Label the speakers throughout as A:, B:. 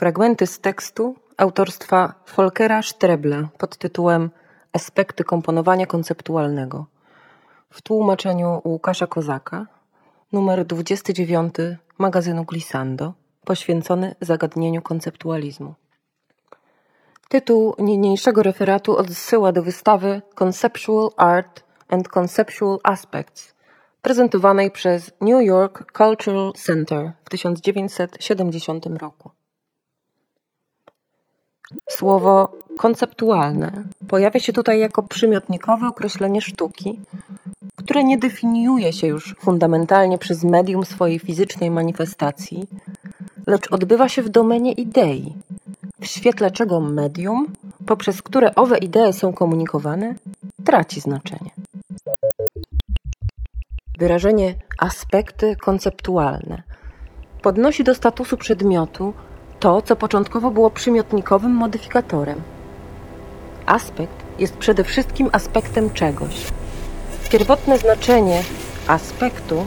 A: Fragmenty z tekstu autorstwa Folkera Strebla pod tytułem Aspekty komponowania konceptualnego w tłumaczeniu Łukasza Kozaka, numer 29 magazynu Glissando, poświęcony zagadnieniu konceptualizmu. Tytuł niniejszego referatu odsyła do wystawy Conceptual Art and Conceptual Aspects, prezentowanej przez New York Cultural Center w 1970 roku. Słowo konceptualne pojawia się tutaj jako przymiotnikowe określenie sztuki, które nie definiuje się już fundamentalnie przez medium swojej fizycznej manifestacji, lecz odbywa się w domenie idei, w świetle czego medium, poprzez które owe idee są komunikowane, traci znaczenie. Wyrażenie aspekty konceptualne podnosi do statusu przedmiotu to, co początkowo było przymiotnikowym modyfikatorem. Aspekt jest przede wszystkim aspektem czegoś. Pierwotne znaczenie aspektu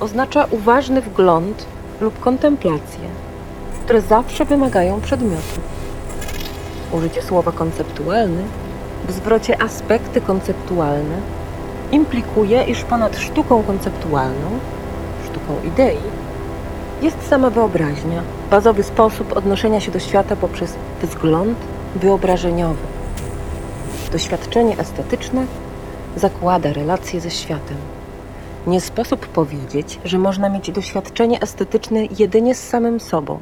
A: oznacza uważny wgląd lub kontemplację, które zawsze wymagają przedmiotu. Użycie słowa konceptualny w zwrocie aspekty konceptualne implikuje, iż ponad sztuką konceptualną, sztuką idei, jest sama wyobraźnia, bazowy sposób odnoszenia się do świata poprzez wzgląd wyobrażeniowy. Doświadczenie estetyczne zakłada relacje ze światem. Nie sposób powiedzieć, że można mieć doświadczenie estetyczne jedynie z samym sobą.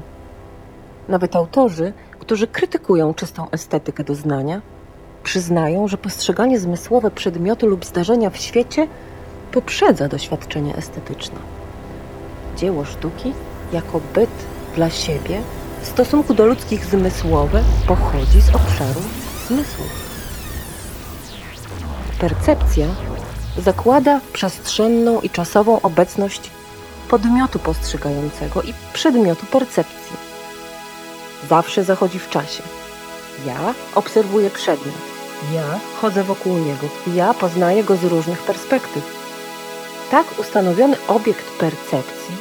A: Nawet autorzy, którzy krytykują czystą estetykę doznania, przyznają, że postrzeganie zmysłowe przedmiotu lub zdarzenia w świecie poprzedza doświadczenie estetyczne. Dzieło sztuki jako byt dla siebie w stosunku do ludzkich zmysłowe pochodzi z obszaru zmysłów. Percepcja zakłada przestrzenną i czasową obecność podmiotu postrzegającego i przedmiotu percepcji. Zawsze zachodzi w czasie. Ja obserwuję przedmiot. Ja chodzę wokół niego. Ja poznaję go z różnych perspektyw. Tak ustanowiony obiekt percepcji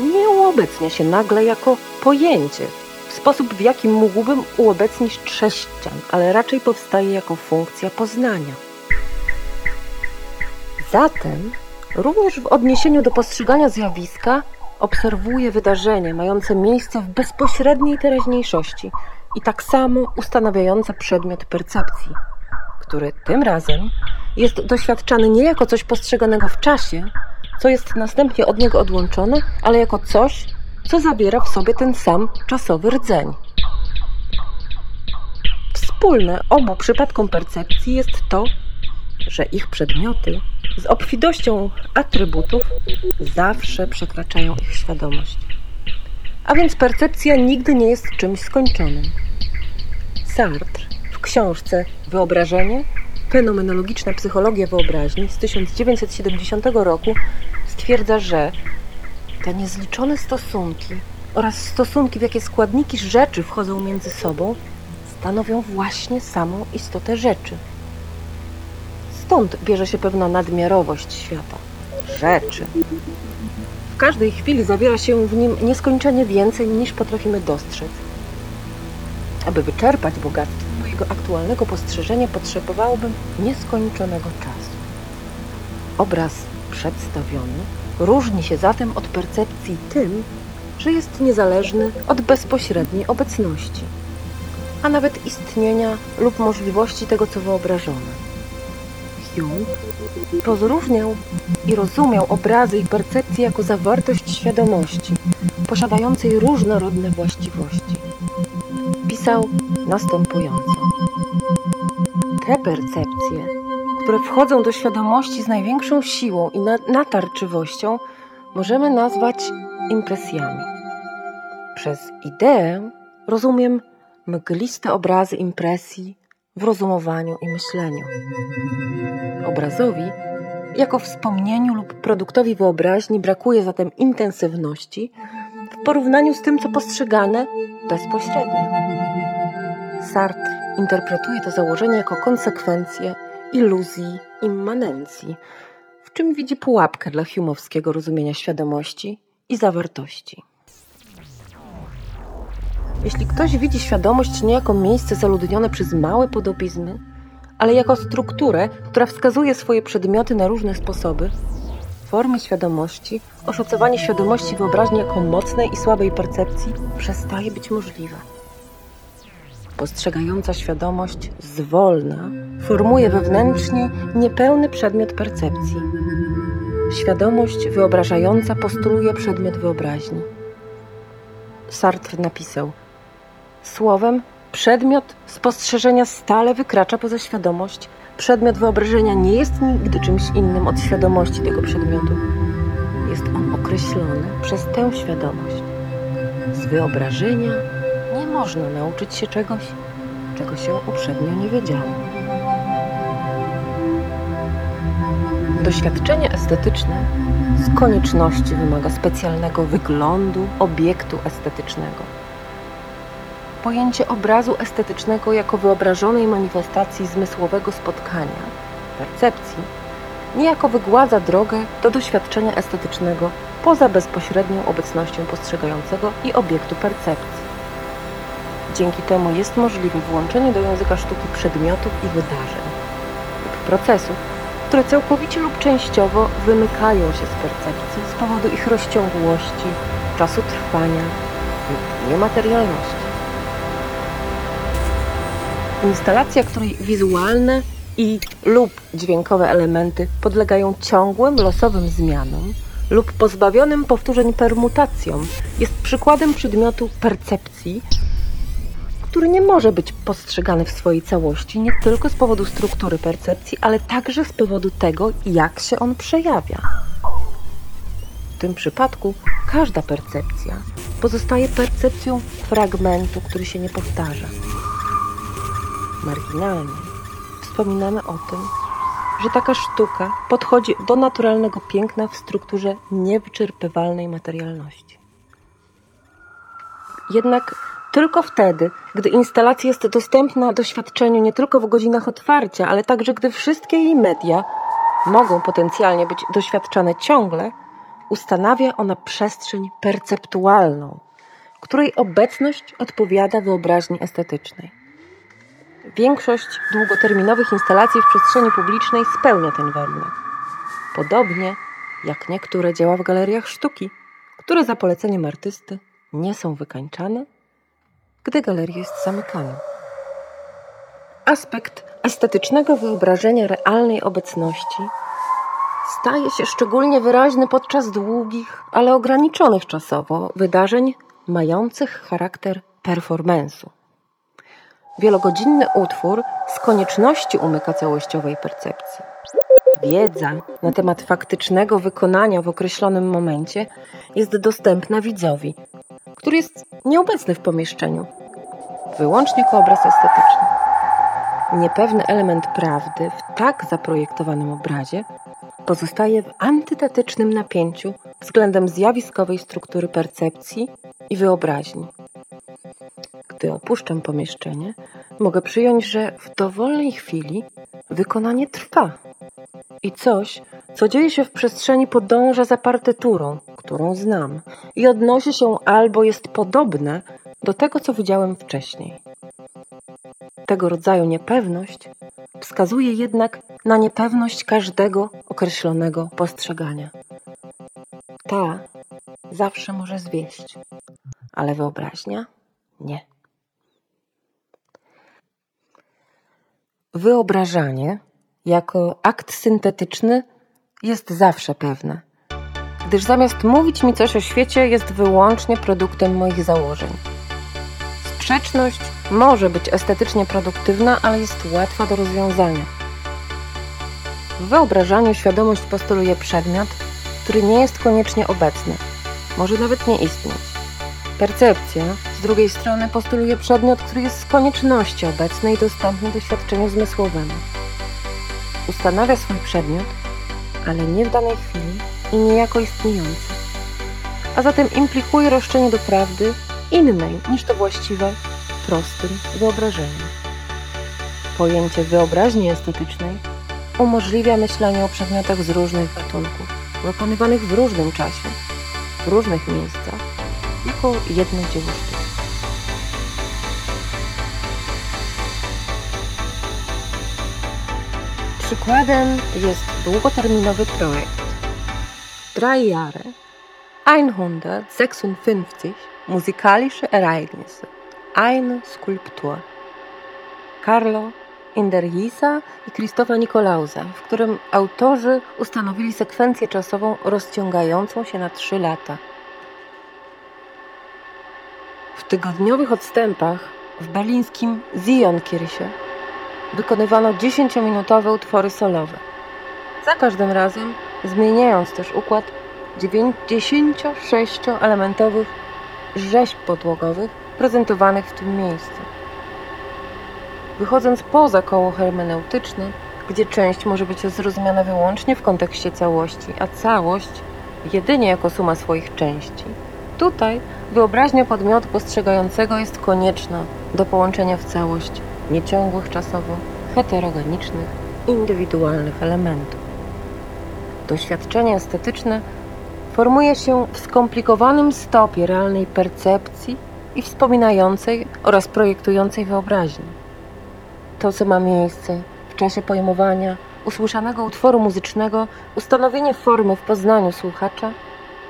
A: nie uobecnia się nagle jako pojęcie w sposób, w jaki mógłbym uobecnić trześcian, ale raczej powstaje jako funkcja poznania. Zatem, również w odniesieniu do postrzegania zjawiska, obserwuję wydarzenie mające miejsce w bezpośredniej teraźniejszości i tak samo ustanawiające przedmiot percepcji, który tym razem jest doświadczany nie jako coś postrzeganego w czasie, co jest następnie od niego odłączone, ale jako coś, co zabiera w sobie ten sam czasowy rdzeń. Wspólne obu przypadkom percepcji jest to, że ich przedmioty z obfitością atrybutów zawsze przekraczają ich świadomość. A więc percepcja nigdy nie jest czymś skończonym. Sartre w książce Wyobrażenie Fenomenologiczna psychologia wyobraźni z 1970 roku stwierdza, że te niezliczone stosunki oraz stosunki, w jakie składniki rzeczy wchodzą między sobą, stanowią właśnie samą istotę rzeczy. Stąd bierze się pewna nadmiarowość świata, rzeczy. W każdej chwili zawiera się w nim nieskończenie więcej niż potrafimy dostrzec. Aby wyczerpać bogactwo aktualnego postrzeżenia, potrzebowałbym nieskończonego czasu. Obraz przedstawiony różni się zatem od percepcji tym, że jest niezależny od bezpośredniej obecności, a nawet istnienia lub możliwości tego, co wyobrażone. Hume rozróżniał i rozumiał obrazy i percepcje jako zawartość świadomości, posiadającej różnorodne właściwości. Pisał następująco. Te percepcje, które wchodzą do świadomości z największą siłą i natarczywością, możemy nazwać impresjami. Przez ideę rozumiem mgliste obrazy impresji w rozumowaniu i myśleniu. Obrazowi, jako wspomnieniu lub produktowi wyobraźni, brakuje zatem intensywności w porównaniu z tym, co postrzegane bezpośrednio. Sartre interpretuje to założenie jako konsekwencję iluzji immanencji, w czym widzi pułapkę dla humowskiego rozumienia świadomości i zawartości. Jeśli ktoś widzi świadomość nie jako miejsce zaludnione przez małe podobizny, ale jako strukturę, która wskazuje swoje przedmioty na różne sposoby, formy świadomości, oszacowanie świadomości wyobraźni jako mocnej i słabej percepcji przestaje być możliwe. Postrzegająca świadomość zwolna formuje wewnętrznie niepełny przedmiot percepcji. Świadomość wyobrażająca postuluje przedmiot wyobraźni. Sartre napisał: Słowem, przedmiot spostrzeżenia stale wykracza poza świadomość. Przedmiot wyobrażenia nie jest nigdy czymś innym od świadomości tego przedmiotu. Jest on określony przez tę świadomość. Z wyobrażenia można nauczyć się czegoś, czego się uprzednio nie wiedziało. Doświadczenie estetyczne z konieczności wymaga specjalnego wyglądu obiektu estetycznego. Pojęcie obrazu estetycznego jako wyobrażonej manifestacji zmysłowego spotkania, percepcji, niejako wygładza drogę do doświadczenia estetycznego poza bezpośrednią obecnością postrzegającego i obiektu percepcji. Dzięki temu jest możliwe włączenie do języka sztuki przedmiotów i wydarzeń lub procesów, które całkowicie lub częściowo wymykają się z percepcji z powodu ich rozciągłości, czasu trwania lub niematerialności. Instalacja, której wizualne i lub dźwiękowe elementy podlegają ciągłym, losowym zmianom lub pozbawionym powtórzeń permutacjom, jest przykładem przedmiotu percepcji, który nie może być postrzegany w swojej całości nie tylko z powodu struktury percepcji, ale także z powodu tego, jak się on przejawia. W tym przypadku każda percepcja pozostaje percepcją fragmentu, który się nie powtarza. Marginalnie wspominamy o tym, że taka sztuka podchodzi do naturalnego piękna w strukturze niewyczerpywalnej materialności. Jednak tylko wtedy, gdy instalacja jest dostępna doświadczeniu nie tylko w godzinach otwarcia, ale także gdy wszystkie jej media mogą potencjalnie być doświadczane ciągle, ustanawia ona przestrzeń perceptualną, której obecność odpowiada wyobraźni estetycznej. Większość długoterminowych instalacji w przestrzeni publicznej spełnia ten warunek. Podobnie jak niektóre dzieła w galeriach sztuki, które za poleceniem artysty nie są wykańczane gdy galeria jest zamykana. Aspekt estetycznego wyobrażenia realnej obecności staje się szczególnie wyraźny podczas długich, ale ograniczonych czasowo wydarzeń mających charakter performance'u. Wielogodzinny utwór z konieczności umyka całościowej percepcji. Wiedza na temat faktycznego wykonania w określonym momencie jest dostępna widzowi, który jest nieobecny w pomieszczeniu, wyłącznie jako obraz estetyczny. Niepewny element prawdy w tak zaprojektowanym obrazie pozostaje w antytetycznym napięciu względem zjawiskowej struktury percepcji i wyobraźni. Gdy opuszczam pomieszczenie, mogę przyjąć, że w dowolnej chwili wykonanie trwa i coś, co dzieje się w przestrzeni, podąża za partyturą, którą znam i odnosi się albo jest podobne do tego, co widziałem wcześniej. Tego rodzaju niepewność wskazuje jednak na niepewność każdego określonego postrzegania. Ta zawsze może zwieść, ale wyobraźnia nie. Wyobrażanie jako akt syntetyczny jest zawsze pewne, gdyż zamiast mówić mi coś o świecie, jest wyłącznie produktem moich założeń. Sprzeczność może być estetycznie produktywna, ale jest łatwa do rozwiązania. W wyobrażaniu świadomość postuluje przedmiot, który nie jest koniecznie obecny, może nawet nie istnieć. Percepcja, z drugiej strony, postuluje przedmiot, który jest z konieczności obecny i dostępny doświadczeniu zmysłowemu. Ustanawia swój przedmiot, ale nie w danej chwili i niejako istniejący, a zatem implikuje roszczenie do prawdy innej niż to właściwe prostym wyobrażeniu. Pojęcie wyobraźni estetycznej umożliwia myślenie o przedmiotach z różnych gatunków, wykonywanych w różnym czasie, w różnych miejscach, jako jedno dzieło sztuki. Przykładem jest długoterminowy projekt, Drei Jahre 156 musikalische Ereignisse Eine Skulptur Carlo Inderhisa i Krzysztofa Nikolausa, w którym autorzy ustanowili sekwencję czasową rozciągającą się na trzy lata. W tygodniowych odstępach w berlińskim Zionkirche wykonywano 10-minutowe utwory solowe. Za każdym razem zmieniając też układ 96-elementowych rzeźb podłogowych prezentowanych w tym miejscu. Wychodząc poza koło hermeneutyczne, gdzie część może być zrozumiana wyłącznie w kontekście całości, a całość jedynie jako suma swoich części, tutaj wyobraźnia podmiotu postrzegającego jest konieczna do połączenia w całość nieciągłych czasowo, heterogenicznych, indywidualnych elementów. Doświadczenie estetyczne formuje się w skomplikowanym stopie realnej percepcji i wspominającej oraz projektującej wyobraźni. To, co ma miejsce w czasie pojmowania usłyszanego utworu muzycznego, ustanowienie formy w poznaniu słuchacza,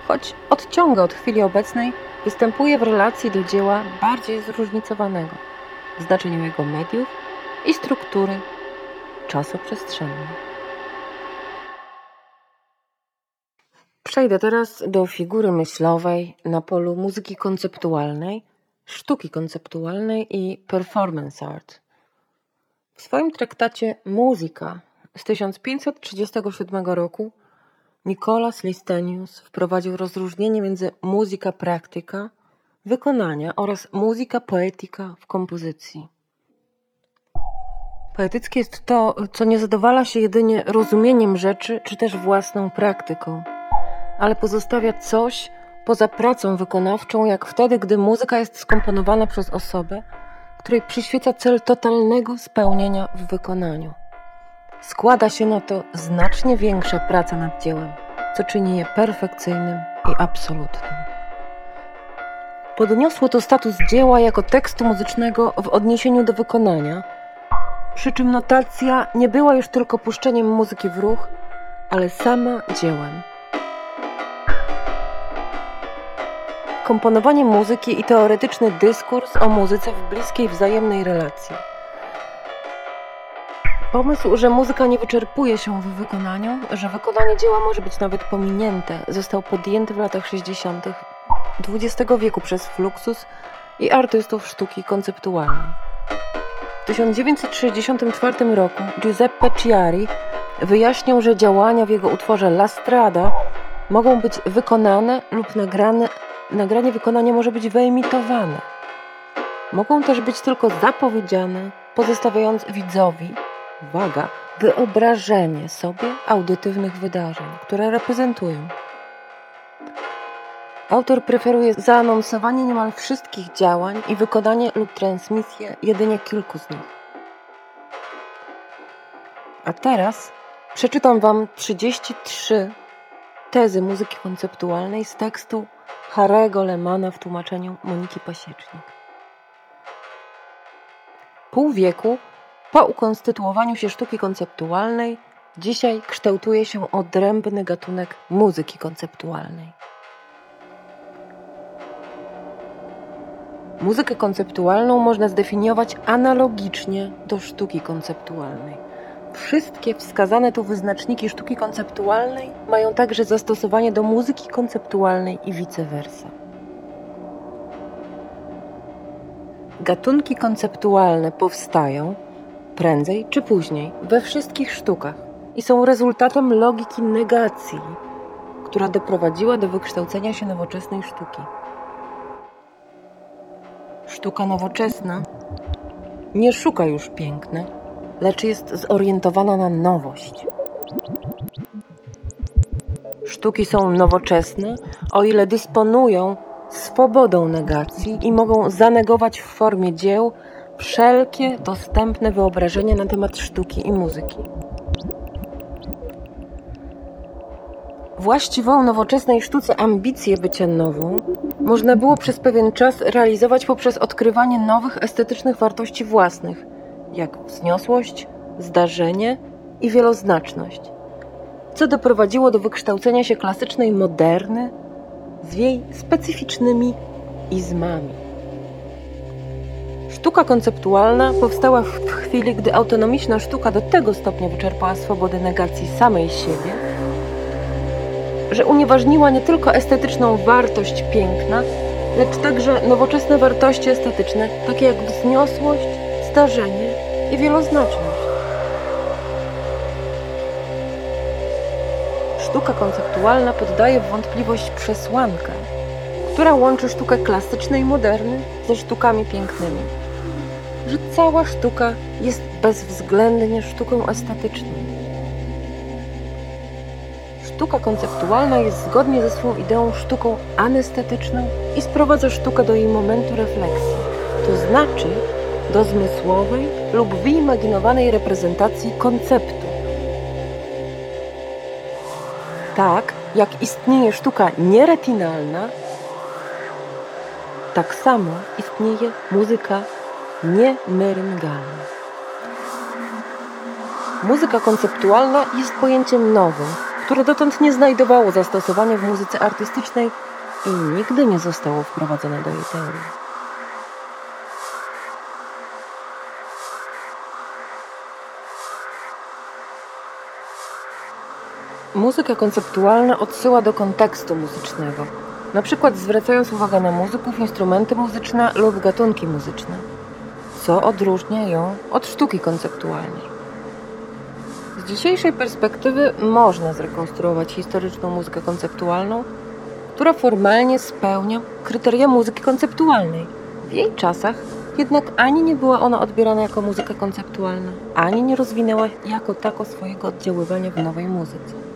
A: choć odciąga od chwili obecnej, występuje w relacji do dzieła bardziej zróżnicowanego w znaczeniu jego mediów i struktury czasoprzestrzennej. Przejdę teraz do figury myślowej na polu muzyki konceptualnej, sztuki konceptualnej i performance art. W swoim traktacie Muzyka z 1537 roku Nicolas Listenius wprowadził rozróżnienie między muzyka praktyka, wykonania oraz muzyka poetyka w kompozycji. Poetyckie jest to, co nie zadowala się jedynie rozumieniem rzeczy, czy też własną praktyką, ale pozostawia coś poza pracą wykonawczą, jak wtedy, gdy muzyka jest skomponowana przez osobę, której przyświeca cel totalnego spełnienia w wykonaniu. Składa się na to znacznie większa praca nad dziełem, co czyni je perfekcyjnym i absolutnym. Podniosło to status dzieła jako tekstu muzycznego w odniesieniu do wykonania, przy czym notacja nie była już tylko puszczeniem muzyki w ruch, ale sama dziełem. Komponowanie muzyki i teoretyczny dyskurs o muzyce w bliskiej wzajemnej relacji. Pomysł, że muzyka nie wyczerpuje się w wykonaniu, że wykonanie dzieła może być nawet pominięte, został podjęty w latach 60. XX wieku przez Fluxus i artystów sztuki konceptualnej. W 1964 roku Giuseppe Ciari wyjaśnił, że działania w jego utworze La Strada mogą być wykonane lub nagrane, nagranie wykonania może być wyemitowane. Mogą też być tylko zapowiedziane, pozostawiając widzowi uwaga, wyobrażenie sobie audytywnych wydarzeń, które reprezentują. Autor preferuje zaanonsowanie niemal wszystkich działań i wykonanie lub transmisję jedynie kilku z nich. A teraz przeczytam Wam 33 tezy muzyki konceptualnej z tekstu Harego Lemana w tłumaczeniu Moniki Pasiecznik. Pół wieku po ukonstytuowaniu się sztuki konceptualnej, dzisiaj kształtuje się odrębny gatunek muzyki konceptualnej. Muzykę konceptualną można zdefiniować analogicznie do sztuki konceptualnej. Wszystkie wskazane tu wyznaczniki sztuki konceptualnej mają także zastosowanie do muzyki konceptualnej i vice versa. Gatunki konceptualne powstają prędzej czy później, we wszystkich sztukach i są rezultatem logiki negacji, która doprowadziła do wykształcenia się nowoczesnej sztuki. Sztuka nowoczesna nie szuka już piękna, lecz jest zorientowana na nowość. Sztuki są nowoczesne, o ile dysponują swobodą negacji i mogą zanegować w formie dzieł wszelkie dostępne wyobrażenia na temat sztuki i muzyki. Właściwą nowoczesnej sztuce ambicję bycia nową można było przez pewien czas realizować poprzez odkrywanie nowych estetycznych wartości własnych, jak wzniosłość, zdarzenie i wieloznaczność, co doprowadziło do wykształcenia się klasycznej moderny z jej specyficznymi izmami. Sztuka konceptualna powstała w chwili, gdy autonomiczna sztuka do tego stopnia wyczerpała swobodę negacji samej siebie, że unieważniła nie tylko estetyczną wartość piękna, lecz także nowoczesne wartości estetyczne, takie jak wzniosłość, zdarzenie i wieloznaczność. Sztuka konceptualna poddaje w wątpliwość przesłankę, która łączy sztukę klasyczną i moderny ze sztukami pięknymi. Że cała sztuka jest bezwzględnie sztuką estetyczną. Sztuka konceptualna jest zgodnie ze swą ideą sztuką anestetyczną i sprowadza sztukę do jej momentu refleksji, to znaczy do zmysłowej lub wyimaginowanej reprezentacji konceptu. Tak jak istnieje sztuka nieretinalna, tak samo istnieje muzyka niemeryngalna. Muzyka konceptualna jest pojęciem nowym, które dotąd nie znajdowało zastosowania w muzyce artystycznej i nigdy nie zostało wprowadzone do jej teorii. Muzyka konceptualna odsyła do kontekstu muzycznego, na przykład zwracając uwagę na muzyków, instrumenty muzyczne lub gatunki muzyczne, co odróżnia ją od sztuki konceptualnej. Z dzisiejszej perspektywy można zrekonstruować historyczną muzykę konceptualną, która formalnie spełnia kryteria muzyki konceptualnej. W jej czasach jednak ani nie była ona odbierana jako muzyka konceptualna, ani nie rozwinęła jako tako swojego oddziaływania w nowej muzyce.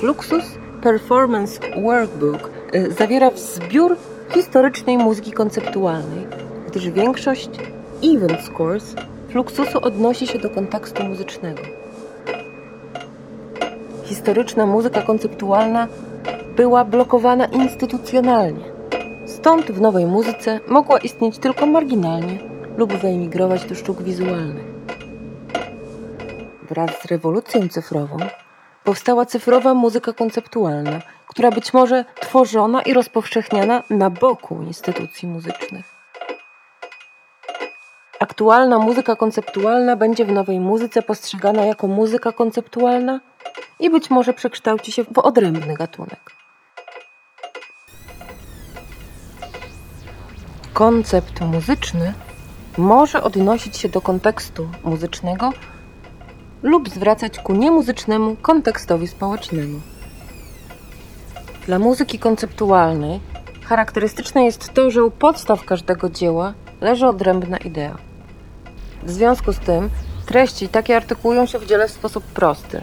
A: Fluxus Performance Workbook y, zawiera zbiór historycznej muzyki konceptualnej, gdyż większość event scores Fluxusu odnosi się do kontekstu muzycznego. Historyczna muzyka konceptualna była blokowana instytucjonalnie. Stąd w nowej muzyce mogła istnieć tylko marginalnie lub wyemigrować do sztuk wizualnych. Wraz z rewolucją cyfrową powstała cyfrowa muzyka konceptualna, która być może tworzona i rozpowszechniana na boku instytucji muzycznych. Aktualna muzyka konceptualna będzie w nowej muzyce postrzegana jako muzyka konceptualna i być może przekształci się w odrębny gatunek. Koncept muzyczny może odnosić się do kontekstu muzycznego lub zwracać ku niemuzycznemu kontekstowi społecznemu. Dla muzyki konceptualnej charakterystyczne jest to, że u podstaw każdego dzieła leży odrębna idea. W związku z tym treści takie artykułują się w dziele w sposób prosty,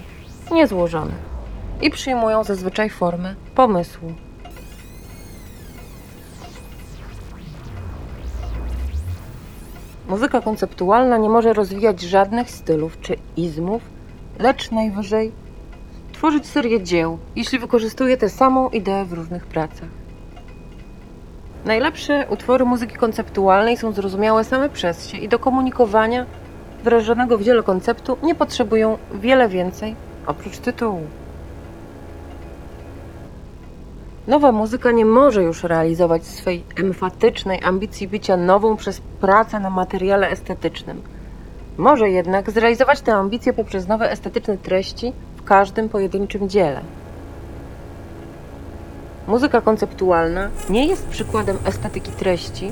A: niezłożony i przyjmują zazwyczaj formę pomysłu. Muzyka konceptualna nie może rozwijać żadnych stylów czy izmów, lecz najwyżej tworzyć serię dzieł, jeśli wykorzystuje tę samą ideę w różnych pracach. Najlepsze utwory muzyki konceptualnej są zrozumiałe same przez się i do komunikowania wyrażonego w dziele konceptu nie potrzebują wiele więcej oprócz tytułu. Nowa muzyka nie może już realizować swej emfatycznej ambicji bycia nową przez pracę na materiale estetycznym. Może jednak zrealizować tę ambicję poprzez nowe estetyczne treści w każdym pojedynczym dziele. Muzyka konceptualna nie jest przykładem estetyki treści,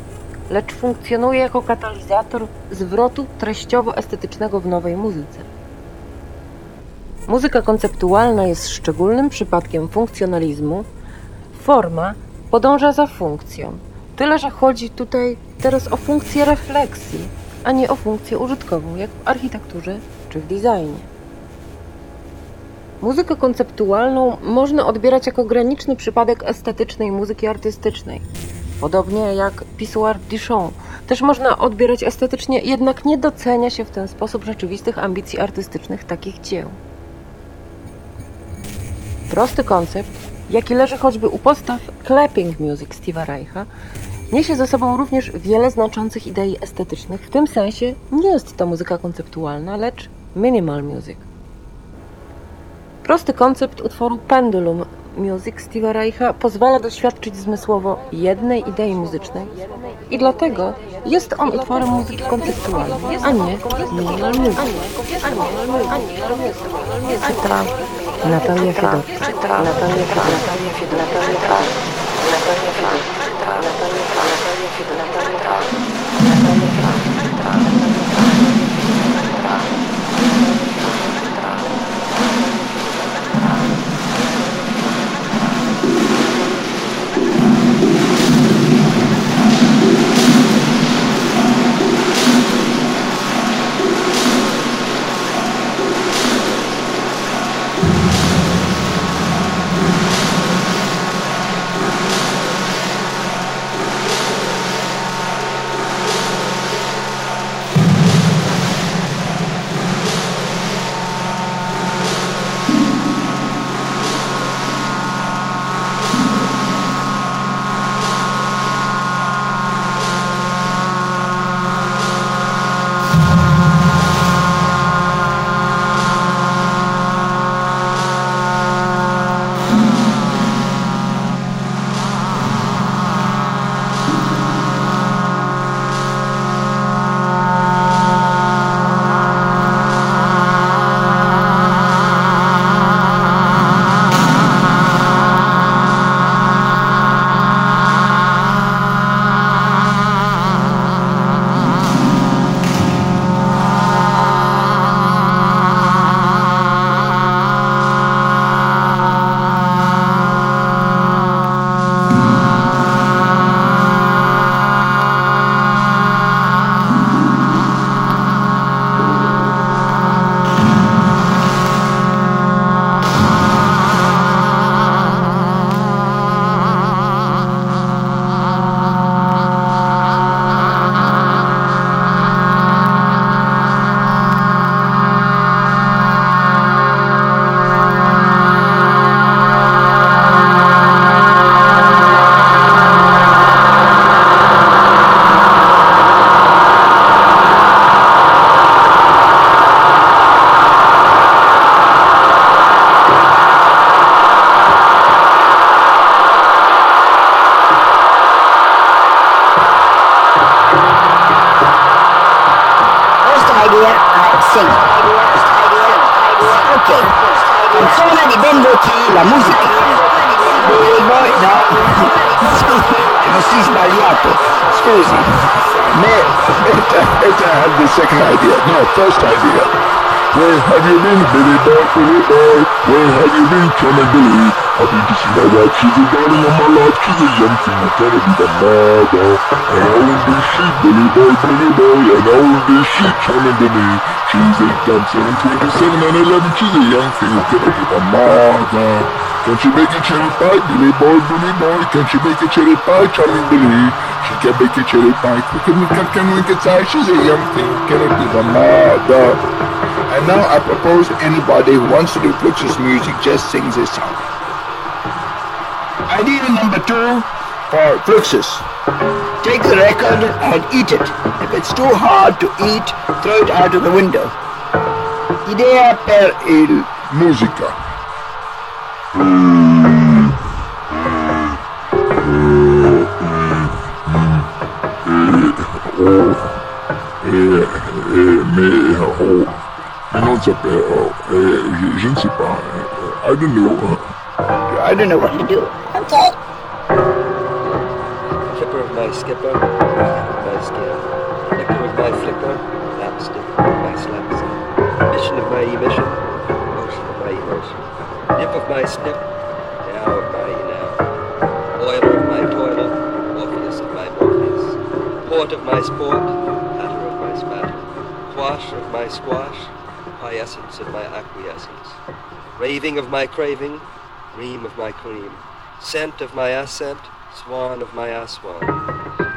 A: lecz funkcjonuje jako katalizator zwrotu treściowo-estetycznego w nowej muzyce. Muzyka konceptualna jest szczególnym przypadkiem funkcjonalizmu. Forma podąża za funkcją, tyle że chodzi tutaj teraz o funkcję refleksji, a nie o funkcję użytkową, jak w architekturze czy w designie. Muzykę konceptualną można odbierać jako graniczny przypadek estetycznej muzyki artystycznej. Podobnie jak Pissoir Duchamp. Też można odbierać estetycznie, jednak nie docenia się w ten sposób rzeczywistych ambicji artystycznych takich dzieł. Prosty koncept, jaki leży choćby u podstaw clapping music Steve'a Reicha, Niesie ze sobą również wiele znaczących idei estetycznych. W tym sensie nie jest to muzyka konceptualna, lecz minimal music. Prosty koncept utworu Pendulum Music Steve'a Reicha pozwala doświadczyć zmysłowo jednej idei muzycznej i dlatego jest on utworem muzyki konceptualnej, a nie minimal music. Czyta Natalia Fedor. Czyta Natalia Fedor. Natalia Fedor.
B: No,
C: Eta, Eta had the second idea. No, first idea. Where have you been, Billy boy, Billy boy? Where have you been, Tommy Billy? I've been to see my wife, she's a darling of my life, she's a young thing, I'm gonna be the mother. And all in this shit, Billy boy, Billy boy, and all in this shit, coming to me. She's 8, I'm 7, 27, and 11, she's a young thing, I'm gonna be the mother. Can't you make a cherry pie, Billy boy, Billy boy? Can't you make a cherry pie, Charlie Billy? She can make a cherry pie, quick and can, can we get tired? She's a young thing, gonna be the mother. And now I propose anybody who wants to do Fluxus music just sings this song. Idea number two for Fluxus. Take the record and eat it. If it's too hard to eat, throw it out of the window. Idea per il musica. Mais mais non sapere, je, je ne sais pas, I don't know.
B: I don't know what to do. Okay.
D: Flipper of my skipper, my skin. Flicker of my flicker, lapstick, my slapstick. Mission of my emission, Nip of my snip, now of my now. Oiler of my toiler, Morpheus of my Morpheus. Port of my sport, patter of my spatter. Quash of my squash, quiescence of my acquiescence. Raving of my craving, cream of my cream. Scent of my ascent, swan of my aswan.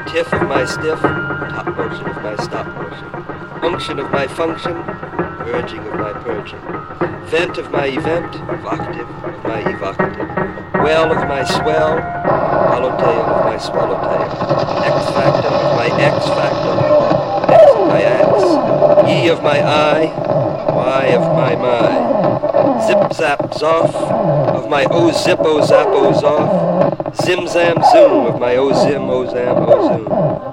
D: Tiff of my stiff, top motion of my stop motion. Unction of my function, urging of my purging. Vent of my event, vocative of my evocative. Well of my swell, swallowtail of my swallowtail, X factor of my X factor, X of my X, E of my I, Y of my my, zip zap zoff of my O zip O zap zoff, zim zam zoom of my O zim O zam O zoom.